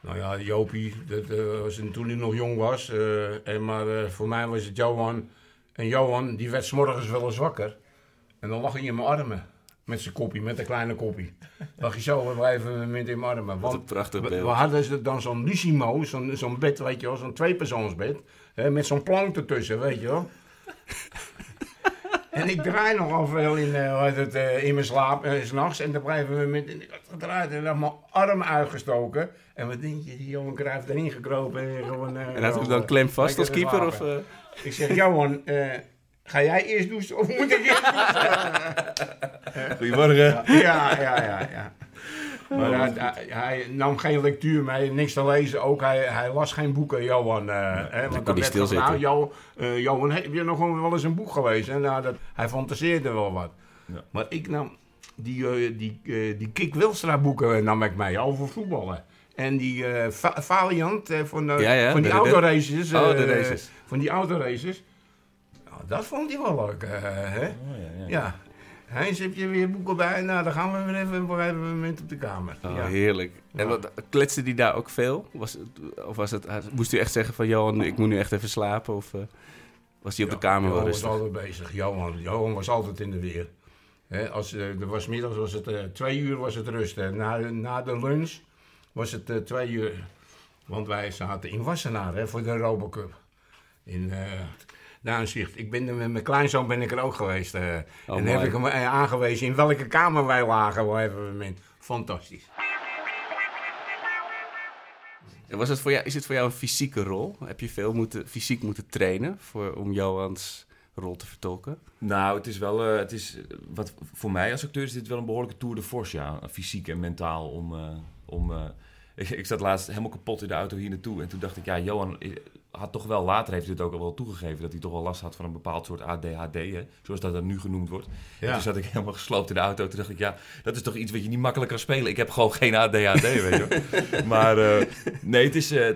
nou ja, Jopie, dat eh, was toen hij nog jong was. eh, en maar voor mij was het Johan. En Johan, die werd 's morgens wel eens wakker. En dan lag hij in mijn armen. Met zijn koppie, met een kleine koppie. Lag hij zo even met in armen. Wat een Want prachtig we, beeld. we hadden ze dan zo'n Lucimo, zo'n zo'n bed, weet je wel, zo'n tweepersoonsbed. Hè, met zo'n plank ertussen, weet je wel. En ik draai nogal veel in, eh, heet het, eh, in mijn slaap, eh, 's nachts. En dan blijven we met, ik had gedraaid en dan mijn arm uitgestoken. En wat denk je, die jongen kruift erin gekropen. En, gewoon, eh, En had wel, dan eh, klem vast als keeper? Of, eh? Ik zeg, Johan, eh, ga jij eerst douchen of moet ik eerst douchen? Goedemorgen. ja, ja, ja, ja. Maar hij, hij, hij nam geen lectuur mee, niks te lezen ook. Hij, hij las geen boeken, Johan. eh, hè, want dan werd van. Nou, eh, Johan, heb je nog wel eens een boek gelezen? En Nou, dat, hij fantaseerde wel wat. Ja. Maar ik nam die, eh, die, die Kik Wilstra boeken nam ik mee over voetballen. En die eh, Va- Valiant eh, van, Ja, ja, van die de- de- autoraces. Van die autoraces. Nou, dat vond hij wel leuk. eh, hè? Oh, ja, ja. Ja. Heinz, heb je weer boeken bij? Nou, dan gaan we weer even voor een moment op de kamer. Oh, ja. heerlijk. En wat, kletste die daar ook veel? Was het, of was het, moest u echt zeggen van... Johan, ik moet nu echt even slapen? Of eh, was hij op de kamer wel Johan rustig? was altijd bezig. Johan, Johan was altijd in de weer. Hè, als, eh, er was middags was het eh, twee uur was het rust. hè. Na, na de lunch was het eh, twee uur. Want wij zaten in Wassenaar hè, voor de Robocup. In eh Duinzicht. Ik ben er met mijn kleinzoon ben ik er ook geweest. eh. en mooi. heb ik hem eh, aangewezen in welke kamer wij lagen. op een gegeven moment. Fantastisch. En Was het voor jou, is het voor jou een fysieke rol? Heb je veel moeten, fysiek moeten trainen voor, om Johans rol te vertolken? Nou, het is wel, eh, het is, wat, voor mij als acteur is dit wel een behoorlijke tour de force, ja. Fysiek en mentaal om... eh, om eh, ik, ik zat laatst helemaal kapot in de auto hier naartoe. En toen dacht ik, ja, Johan had toch wel, later heeft hij het ook al wel toegegeven... dat hij toch wel last had van een bepaald soort ADHD, hè, zoals dat dan nu genoemd wordt. En Ja. toen zat ik helemaal gesloopt in de auto. Toen dacht ik, ja, dat is toch iets wat je niet makkelijk kan spelen. Ik heb gewoon geen ADHD, weet je. Maar eh, nee, het is, eh,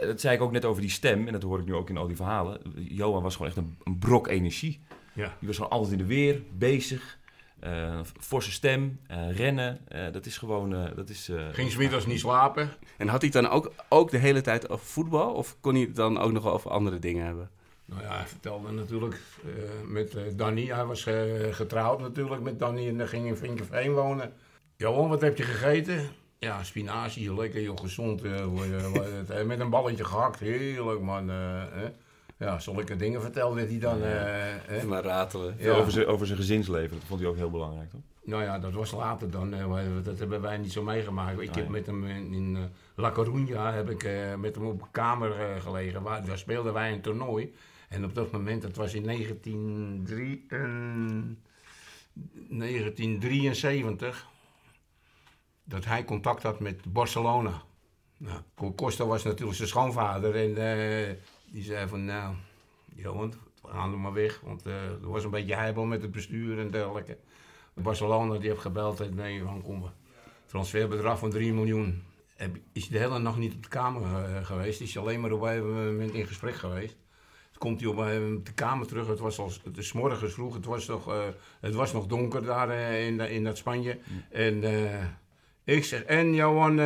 dat zei ik ook net over die stem. En dat hoor ik nu ook in al die verhalen. Johan was gewoon echt een, een brok energie. Ja. Die was gewoon altijd in de weer, bezig. Eh, forse stem, eh, rennen. eh, dat is gewoon... eh, dat is, eh, Ging 's middags niet slapen. En had hij het dan ook, ook de hele tijd over voetbal? Of kon hij het dan ook nog over andere dingen hebben? Nou ja, hij vertelde natuurlijk eh, met Danny. Hij was getrouwd natuurlijk met Danny en dan ging in Vinkenveen wonen. Johan, wat heb je gegeten? Ja, spinazie, lekker, joh, gezond. met een balletje gehakt, heerlijk man. eh, hè. Ja, zulke dingen vertelde hij dan. eh, hè. Maar ratelen. Ja. Over, zijn, over zijn gezinsleven, dat vond hij ook heel belangrijk, toch? Nou ja, dat was later dan. eh, dat hebben wij niet zo meegemaakt. Ik heb ja. met hem in, in eh, La Coruña heb ik, eh, met hem op kamer eh, gelegen. Waar, daar speelden wij een toernooi. En op dat moment, dat was in 1903, en 1973, dat hij contact had met Barcelona. Nou, Costa was natuurlijk zijn schoonvader en eh, die zei van, nou, Johan, we gaan er maar weg. Want eh, er was een beetje heibel met het bestuur en dergelijke. Barcelona die heeft gebeld en nee, dan komen we. Transferbedrag van 3 miljoen. Is de hele nacht niet op de kamer eh, geweest. Is alleen maar op een moment in gesprek geweest. Toen komt hij op de kamer terug. Het was al, het is morgens vroeg. Het was nog, eh, het was nog donker daar in, in dat Spanje. En ik zeg, en Johan,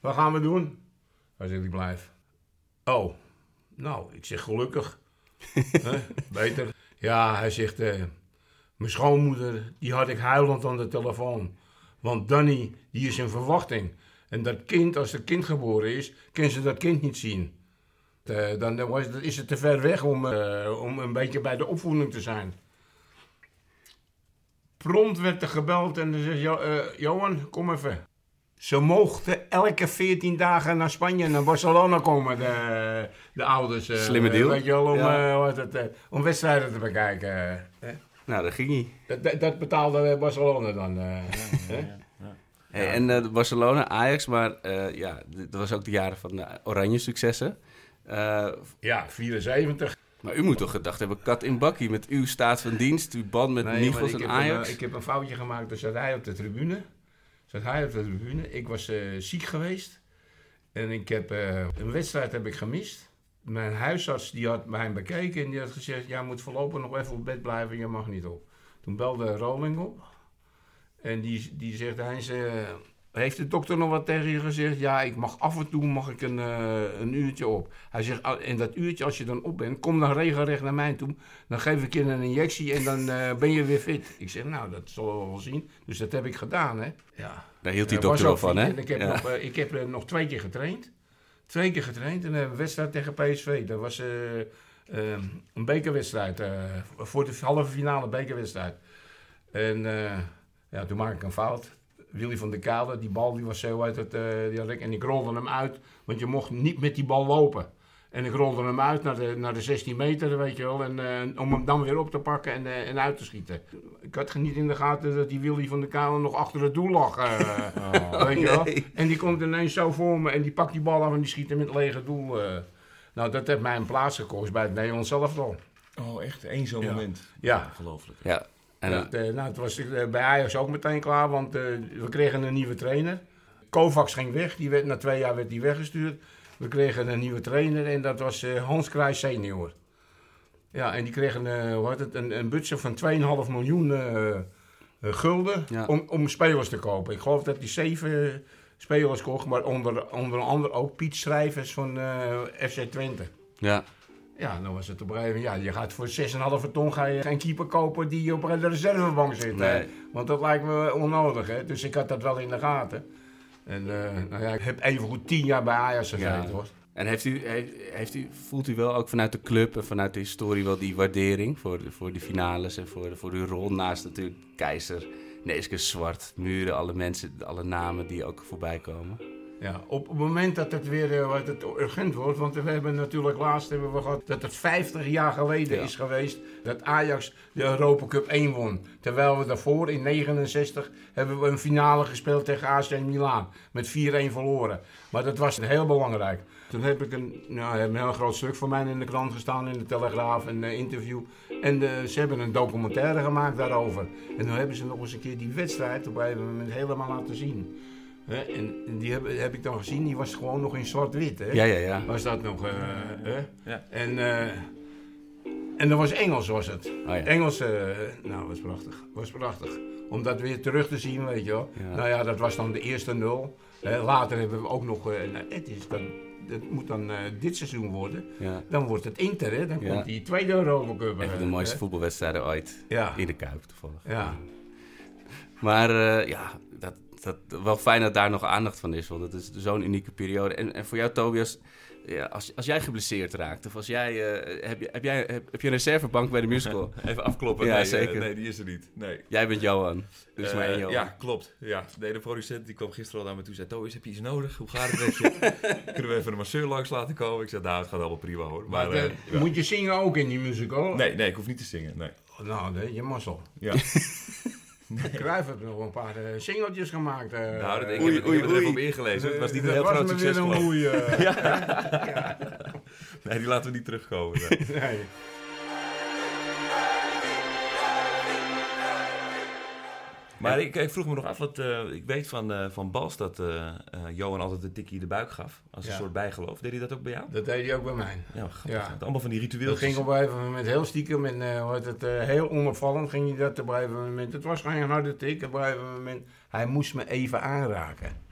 wat gaan we doen? Hij zegt, ik blijf. Oh, nou, ik zeg gelukkig. Beter. Ja, hij zegt, eh, mijn schoonmoeder, die had ik huilend aan de telefoon. Want Danny, die is in verwachting. En dat kind, als dat kind geboren is, kan ze dat kind niet zien. Eh, dan was, het- is het te ver weg om, eh, om een beetje bij de opvoeding te zijn. Prompt werd er gebeld en zei Jo- eh, Johan, kom even. Ze mochten elke 14 dagen naar Spanje, naar Barcelona komen, de, de ouders. eh, Slimme deal. Weet je wel, om, Ja. eh, het, eh, om wedstrijden te bekijken. eh. Nou, daar ging hij. Dat, dat, dat betaalde Barcelona dan. eh, hè? Hey, en eh, Barcelona, Ajax, maar eh, ja, dat was ook de jaren van de oranje successen. Eh, Ja, 74. maar u moet toch gedacht hebben, kat in bakkie met uw staat van dienst, uw band met Nee, en heb Ajax. Een, ik heb een foutje gemaakt. Dus zat hij op de tribune. Zat hij op de tribune. Ik was eh, ziek geweest. En ik heb eh, een wedstrijd heb ik gemist. Mijn huisarts die had mij bekeken en die had gezegd... jij moet voorlopig nog even op bed blijven, je mag niet op. Toen belde Roling op. En die, die zegt, Heinz, eh, heeft de dokter nog wat tegen je gezegd? Ja, ik mag af en toe mag ik een, eh, een uurtje op. Hij zegt, "Ah, en dat uurtje als je dan op bent, kom dan regelrecht naar mij toe. Dan geef ik je een injectie en dan eh, ben je weer fit. Ik zeg, nou, dat zullen we wel zien. Dus dat heb ik gedaan, hè. Ja. Daar hield die dokter wel ook van, hè? Ik heb, Ja. nog, eh, ik heb nog twee keer getraind. Twee keer getraind en een wedstrijd tegen PSV. Dat was eh, eh, een bekerwedstrijd. voor de halve finale bekerwedstrijd. En ja, toen maak ik een fout. Willy van der Kade, die bal die was zo uit het... eh, die had ik, en ik rolde hem uit, want je mocht niet met die bal lopen. En ik rolde hem uit naar de, naar de 16 meter, weet je wel. En, eh, om hem dan weer op te pakken en, eh, en uit te schieten. Ik had niet in de gaten dat die Willy van der Kuilen nog achter het doel lag. eh, weet je wel. En die komt ineens zo voor me en die pakt die bal af en die schiet hem in het lege doel. eh. Nou, dat heeft mij een plaats gekost bij het Nederlands elftal. Oh, echt? Eén zo'n Ja. moment. Ja. Ongelooflijk. Ja. En, eh, nou, het was eh, bij Ajax ook meteen klaar, want eh, we kregen een nieuwe trainer. Kovacs ging weg, die werd, na twee jaar werd hij weggestuurd. We kregen een nieuwe trainer en dat was Hans Kruijs senior. Ja, en die kregen hoe heet het, een, een budget van 2,5 miljoen gulden Ja. om, om spelers te kopen. Ik geloof dat hij zeven spelers kocht, maar onder, onder andere ook Piet Schrijvers van FC Twente. ja. Ja, dan was het op een gegeven moment, ja, je gaat voor 6,5 ton ga je geen keeper kopen die op de reservebank zit. Nee. Want dat lijkt me onnodig, hè. Dus ik had dat wel in de gaten. En eh, nou ja, ik heb even goed tien jaar bij Ajax gezeten, hoor. En heeft u, heeft, heeft u, voelt u wel ook vanuit de club en vanuit de historie wel die waardering voor, de- voor die finales en voor, voor uw rol naast natuurlijk Keizer, Neeske Zwart, Muren, alle mensen, alle namen die ook voorbij komen? Ja, op het moment dat het weer eh, wat het urgent wordt, want we hebben natuurlijk laatst hebben we gehad dat het 50 jaar geleden Ja. is geweest dat Ajax de Europa Cup 1 won. Terwijl we daarvoor in 69 hebben we een finale gespeeld tegen AC Milan met 4-1 verloren. Maar dat was heel belangrijk. Toen heb ik een, nou, een heel groot stuk van mij in de krant gestaan, in de Telegraaf, een interview. En ze hebben een documentaire gemaakt daarover. En dan hebben ze nog eens een keer die wedstrijd op een gegeven moment helemaal laten zien. Hè, en en die heb, heb ik dan gezien, die was gewoon nog in zwart-wit. Hè? Ja, ja, ja. Was dat nog. eh, hè? Ja. En, eh, en dat was Engels, was het. Oh, ja. Engels, eh, nou, was prachtig. Was prachtig. Om dat weer terug te zien, weet je wel. Ja. Nou ja, dat was dan de eerste nul. Hè, later hebben we ook nog. eh, nou, het is dan, dat moet dan eh, dit seizoen worden. ja. Dan wordt het Inter, hè? Dan Ja. komt die tweede Europa Cup. Een van de mooiste hè? voetbalwedstrijden ooit. Ja. In de Kuip, toevallig. Ja. Maar eh, ja, dat, dat, wel fijn dat daar nog aandacht van is. Want het is zo'n unieke periode. En, en voor jou, Tobias, ja, als, als jij geblesseerd raakt... of als jij, eh, heb, je, heb, jij, heb, heb je een reservebank bij de musical? Even afkloppen. Ja, nee, eh, zeker. nee, die is er niet. Nee. jij bent Johan. Dus maar één Johan. ja, klopt. Ja. Nee, de producent die kwam gisteren al naar me toe en zei... Toos, heb je iets nodig? Hoe gaat het met je? Kunnen we even een masseur langs laten komen? Ik zei, nou, het gaat allemaal prima hoor. Maar Maar, ja. moet je zingen ook in die musical? Nee, nee, ik hoef niet te zingen. Nee. Nou, nee, je mazzel. Ja. Cruijff heeft nog een paar eh, singeltjes gemaakt. eh. nou, dat, ik Oei, heb, ik oei, heb er op ingelezen. Het was niet een Dat heel was groot succes weer een geloof ik. goeie, eh, Nee, die laten we niet terugkomen. nee. Maar ik, ik vroeg me nog af, wat, eh, ik weet van, eh, van Bals dat eh, Johan altijd een tikje in de buik gaf. Als een soort bijgeloof. Deed hij dat ook bij jou? Dat deed hij ook bij mij. Ja, grappig. Allemaal van die Dat ritueeltjes. ging op een gegeven moment heel stiekem en heet het, heel onopvallend ging hij dat op een gegeven moment. Het was geen harde tik, op een gegeven moment. Hij moest me even aanraken.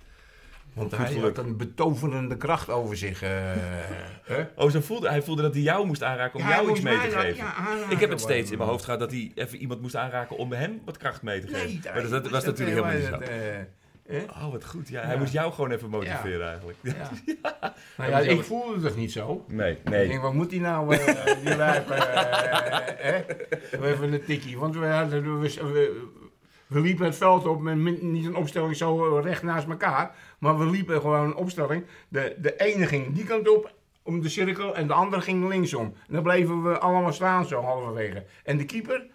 Want Goed hij geluk. had een betoverende kracht over zich. eh, hè? Oh, zo voelde, hij voelde dat hij jou moest aanraken om Ja, jou iets mee te geven. ja, ik heb het steeds in mijn hoofd gehad dat hij even iemand moest aanraken om hem wat kracht mee te geven. maar dat, dat was natuurlijk helemaal niet zo. eh, hè? Oh, wat goed. Ja, hij moest jou gewoon even motiveren eigenlijk. Ja. Nou ja, ik voelde het niet zo. Nee, Ik nee. denk, wat moet hij nou, eh, die eh, hebben een tikkie. Want we, hadden, we, we, we liepen het veld op met niet een opstelling zo recht naast elkaar. Maar we liepen gewoon een opstelling. De, de ene ging die kant op, om de cirkel, en de andere ging linksom. Dan bleven we allemaal staan zo halverwege. En de keeper,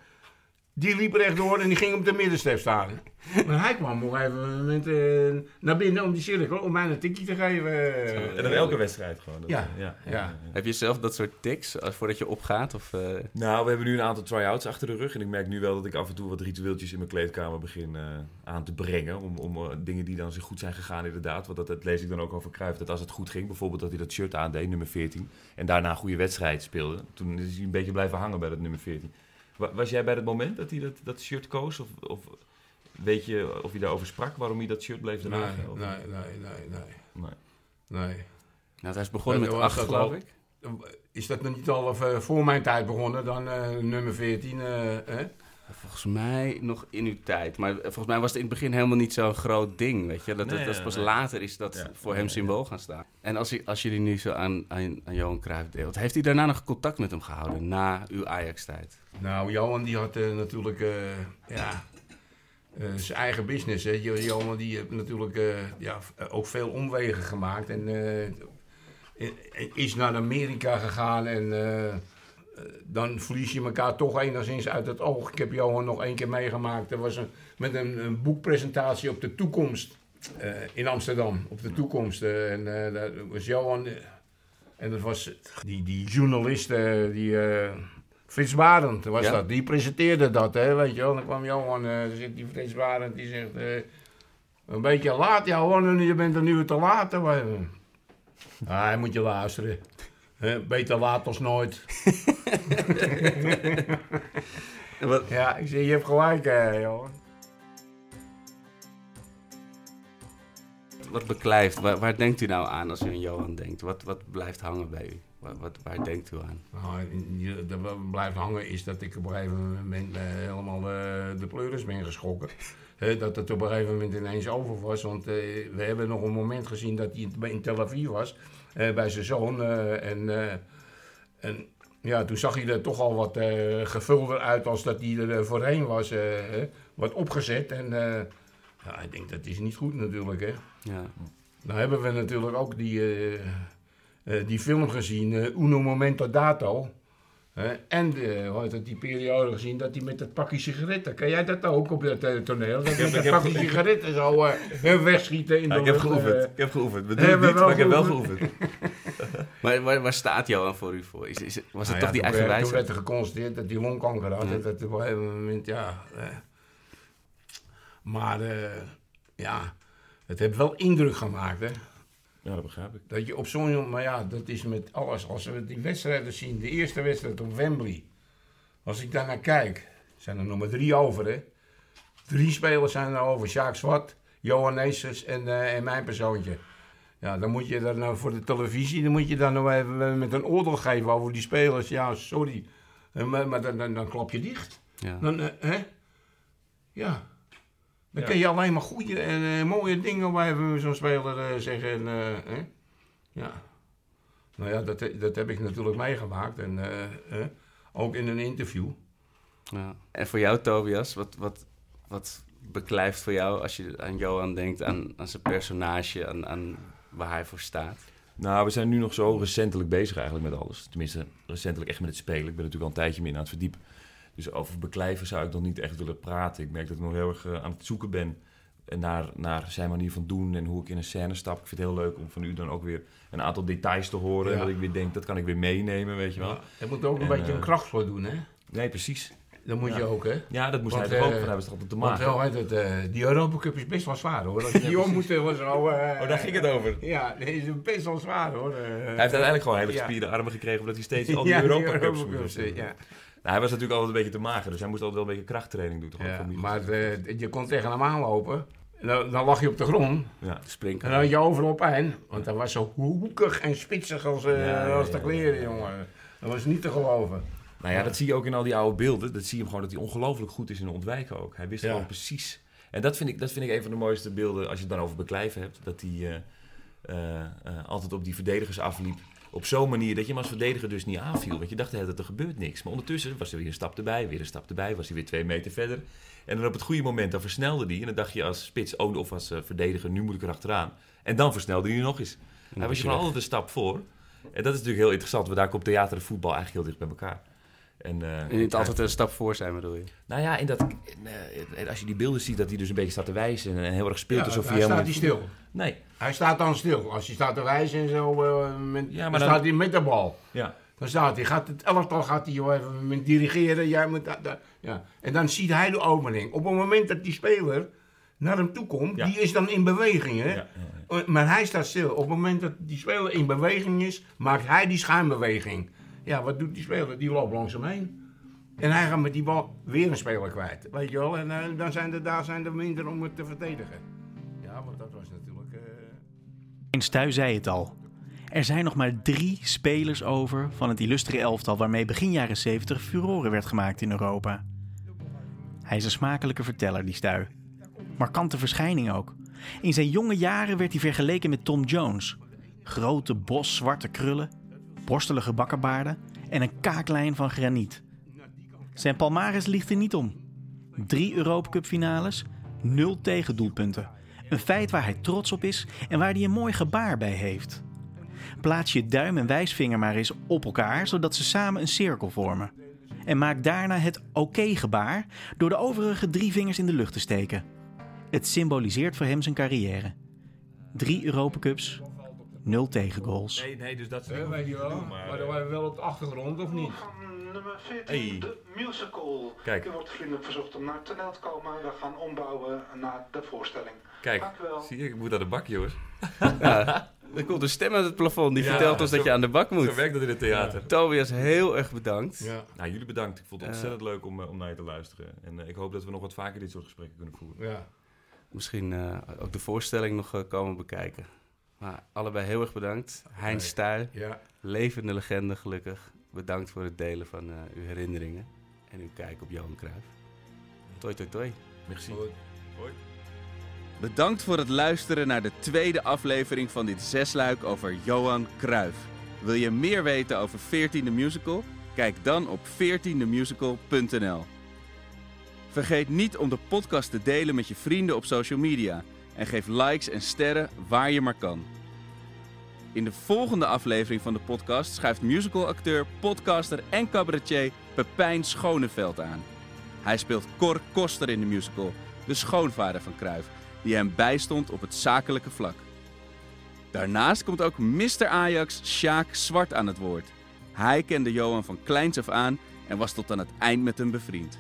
die liep rechtdoor en die ging op de middenstep staan. Maar hij kwam op een gegeven moment eh, naar binnen om die cirkel, om mij een tikje te geven. En dan elke wedstrijd gewoon. Dat- Ja. ja, Ja. Heb je zelf dat soort tics als voordat je opgaat? Of, eh, Nou, we hebben nu een aantal try-outs achter de rug. En ik merk nu wel dat ik af en toe wat ritueeltjes in mijn kleedkamer begin eh, aan te brengen. Om, om eh, dingen die dan zo goed zijn gegaan, inderdaad. Want dat, dat lees ik dan ook over Cruijff. Dat als het goed ging, bijvoorbeeld dat hij dat shirt aandeed, nummer 14. En daarna een goede wedstrijd speelde. Toen is hij een beetje blijven hangen bij dat nummer 14. Wa- Was jij bij het moment dat hij dat, dat shirt koos? Of, of weet je of hij daarover sprak, waarom hij dat shirt bleef dragen? Nee, nee, nee, nee. Nee. nee. nou, hij is begonnen met was acht, dat geloof al? ik. Is dat nog niet al eh, voor mijn tijd begonnen, dan eh, nummer 14? eh, hè? Volgens mij nog in uw tijd. Maar volgens mij was het in het begin helemaal niet zo'n groot ding. Weet je? Dat, Nee, dat, dat is ja, pas nee. later is dat Ja. voor hem symbool gaan staan. En als, je- als jullie nu zo aan, aan, aan Johan Cruijff deelt, heeft hij daarna nog contact met hem gehouden na uw Ajax-tijd? Nou, Johan die had eh, natuurlijk eh, ja, eh, zijn eigen business. Hè. Jo- Johan die heeft natuurlijk eh, ja, ook veel omwegen gemaakt. En eh, is naar Amerika gegaan en eh, dan verlies je elkaar toch enigszins uit het oog. Ik heb Johan nog één keer meegemaakt. Er was een, met een, een boekpresentatie op de toekomst eh, in Amsterdam. Op de toekomst. eh, en eh, daar was Johan. eh, en dat was die, die journalist, eh, die. eh, Frits Barend was Ja. dat. Die presenteerde dat, hè, weet je wel. Dan kwam Johan, eh, zit die Frits Barend, die zegt... eh, een beetje laat, Johan, je bent een uur te laat. Wij- Ah, hij moet je luisteren. Hè, beter laat als nooit. Ja, ik zeg, je hebt gelijk, eh, Johan. wat beklijft? Waar, waar denkt u nou aan als u aan Johan denkt? Wat, wat blijft hangen bij u? Wat, wat, waar denkt u aan? Nou, wat blijft hangen is dat ik op een gegeven moment eh, helemaal eh, de pleuris ben geschrokken. Hè, dat het op een gegeven moment ineens over was. Want we hebben nog een moment gezien dat hij in, in Tel Aviv was. Eh, bij zijn zoon. eh, en, eh, en ja, toen zag hij er toch al wat gevulder uit als dat hij er voorheen was. wat opgezet. En ja, ik denk dat is niet goed natuurlijk. Hè. Ja. Nou hebben we natuurlijk ook die, die film gezien, Uno Momento Dato. En eh, hoe heet het, die periode gezien dat hij met dat pakje sigaretten. Kan jij dat ook op dat eh, toneel? Dat hij met dat pakje sigaretten zo eh, wegschieten in de ik heb geoefend. eh. Ik heb geoefend. We Hebben doen het niet, wel maar ik heb wel geoefend. Maar waar, waar staat Johan voor u voor? Is, is, was het Nou toch ja, die eigen werd- Toen wijze? werd er geconstateerd dat hij longkanker had. Ja. en Dat op een gegeven moment, ja. eh, maar eh, ja, het heeft wel indruk gemaakt, hè. Ja, dat begrijp ik. Dat je op zo'n... Maar ja, dat is met alles. Als we die wedstrijden zien, de eerste wedstrijd op Wembley. Als ik daar naar kijk, zijn er nog maar drie over, hè. Drie spelers zijn er over. Sjaak Zwart, Johan Neesens en, eh, en mijn persoontje. Ja, dan moet je dan nou voor de televisie, dan moet je dan nog even met een oordeel geven over die spelers. Ja, sorry. Eh, Maar, maar dan, dan, dan klap je dicht. Ja. Dan, eh, hè? Ja. Dan Ja. kun je alleen maar goede en eh, mooie dingen bij zo'n speler eh, zeggen. En, eh, hè? Ja. Nou ja, dat, dat heb ik natuurlijk meegemaakt. En eh, hè? ook in een interview. Ja. En voor jou, Tobias, wat, wat, wat beklijft voor jou als je aan Johan denkt, aan, aan zijn personage, aan, aan waar hij voor staat? Nou, we zijn nu nog zo recentelijk bezig eigenlijk met alles. Tenminste, recentelijk echt met het spelen. Ik ben natuurlijk al een tijdje meer aan het verdiepen. Dus over beklijven zou ik nog niet echt willen praten. Ik merk dat ik nog heel erg eh, aan het zoeken ben naar, naar zijn manier van doen en hoe ik in een scène stap. Ik vind het heel leuk om van u dan ook weer een aantal details te horen. Ja. En dat ik weer denk, dat kan ik weer meenemen, weet je wel. Ja. Je moet ook een En, beetje eh, een kracht voor doen, hè? Nee, precies. Dat moet Ja. je ook, hè? Ja, dat moest Want, hij ook, eh, want hij was toch altijd te Want wel, het, eh, die Europa Cup is best wel zwaar, hoor. Die om moet was zo... eh, Oh, daar ging het over. Ja, die is best wel zwaar, hoor. Eh, Hij heeft uiteindelijk gewoon hele gespierde armen gekregen... omdat hij steeds al die Europa Cups moest ja. Nou, hij was natuurlijk altijd een beetje te mager... dus hij moest altijd wel een beetje krachttraining doen. Toch? Ja, Ook voor maar eh, je kon tegen hem aanlopen. En dan, dan lag je op de grond. Ja. Sprinken. En dan had je overal pijn. Want hij was zo hoekig en spitsig als, eh, Ja, ja, als de ja, kleren, ja. jongen. Dat was niet te geloven. Nou ja, dat zie je ook in al die oude beelden. Dat zie je hem gewoon dat hij ongelooflijk goed is in ontwijken ook. Hij wist Ja. gewoon precies. En dat vind, ik, dat vind ik een van de mooiste beelden als je het dan over beklijven hebt. Dat hij eh, altijd op die verdedigers afliep. Op zo'n manier dat je hem als verdediger dus niet aanviel. Want je dacht tijd, er gebeurt niks. Maar ondertussen was er weer een stap erbij, weer een stap erbij. Was hij weer twee meter verder. En dan op het goede moment, dan versnelde hij. En dan dacht je als spits oh, of als eh, verdediger, nu moet ik erachteraan. En dan versnelde hij nog eens. Hij was je van altijd een stap voor. En dat is natuurlijk heel interessant. Want daar komt theater en voetbal eigenlijk heel dicht bij elkaar. En, eh, En niet altijd een stap voor zijn, bedoel je? nou ja, in dat, in, eh, als je die beelden ziet, dat hij dus een beetje staat te wijzen en, heel erg speelt Ja, alsof hij hij staat helemaal... hij stil. Nee, Hij staat dan stil. Als hij staat te wijzen en zo, eh, met, Ja, dan, maar dan- staat hij met de bal. ja. Dan staat hij, gaat het elftal gaat hij joh, even met dirigeren. Jij moet dat, dat- ja. En dan ziet hij de opening. Op het moment dat die speler naar hem toe komt, Ja. die is dan in beweging. Hè? Ja, ja, Uh, Maar hij staat stil. Op het moment dat die speler in beweging is, maakt hij die schuimbeweging. Ja, wat doet die speler? Die loopt langs hem heen. En hij gaat met die bal weer een speler kwijt. Weet je wel? En eh, dan zijn er, daar zijn er minder om het te verdedigen. Ja, want dat was natuurlijk... eh, Stuy zei het al. Er zijn nog maar drie spelers over van het illustre elftal waarmee begin jaren 70 furore werd gemaakt in Europa. Hij is een smakelijke verteller, die Stuy. Markante verschijning ook. In zijn jonge jaren werd hij vergeleken met Tom Jones. Grote bos zwarte krullen, borstelige bakkenbaarden en een kaaklijn van graniet. Zijn palmares ligt er niet om. Drie Europa Cup finales, nul tegendoelpunten. Een feit waar hij trots op is en waar hij een mooi gebaar bij heeft. Plaats je duim en wijsvinger maar eens op elkaar, zodat ze samen een cirkel vormen. En maak daarna het oké-gebaar door de overige drie vingers in de lucht te steken. Het symboliseert voor hem zijn carrière. Drie Europacups, nul tegengoals. Nee, nee, dus dat is Ja, weet je wel. Maar dan waren we wel op de achtergrond, of niet? Nummer 14, Hey. de musical. Kijk. U wordt vriendelijk verzocht om naar het toneel te komen. We gaan ombouwen naar de voorstelling. Kijk, zie je, ik moet aan de bak, jongens. Er komt een stem uit het plafond die Ja, vertelt ons dat je aan de bak moet. Zo werkt dat in het theater. Tobias, heel erg bedankt. Ja. Nou, jullie bedankt. Ik vond het Eh. ontzettend leuk om, eh, om naar je te luisteren. En eh, ik hoop dat we nog wat vaker dit soort gesprekken kunnen voeren. Ja. Misschien eh, ook de voorstelling nog eh, komen bekijken. Maar allebei heel erg bedankt. Heinz Stuy, Ja. levende legende gelukkig. Bedankt voor het delen van eh, uw herinneringen en uw kijk op Johan Cruijff. Toi toi toi. Merci. Goed. Bedankt voor het luisteren naar de tweede aflevering van dit zesluik over Johan Cruijff. Wil je meer weten over 14e Musical? Kijk dan op 14themusical.nl. Vergeet niet om de podcast te delen met je vrienden op social media en geef likes en sterren waar je maar kan. In de volgende aflevering van de podcast schuift musicalacteur, podcaster en cabaretier Pepijn Schoneveld aan. Hij speelt Cor Koster in de musical, de schoonvader van Cruijff, die hem bijstond op het zakelijke vlak. Daarnaast komt ook Mr. Ajax Sjaak Zwart aan het woord. Hij kende Johan van kleins af aan en was tot aan het eind met hem bevriend.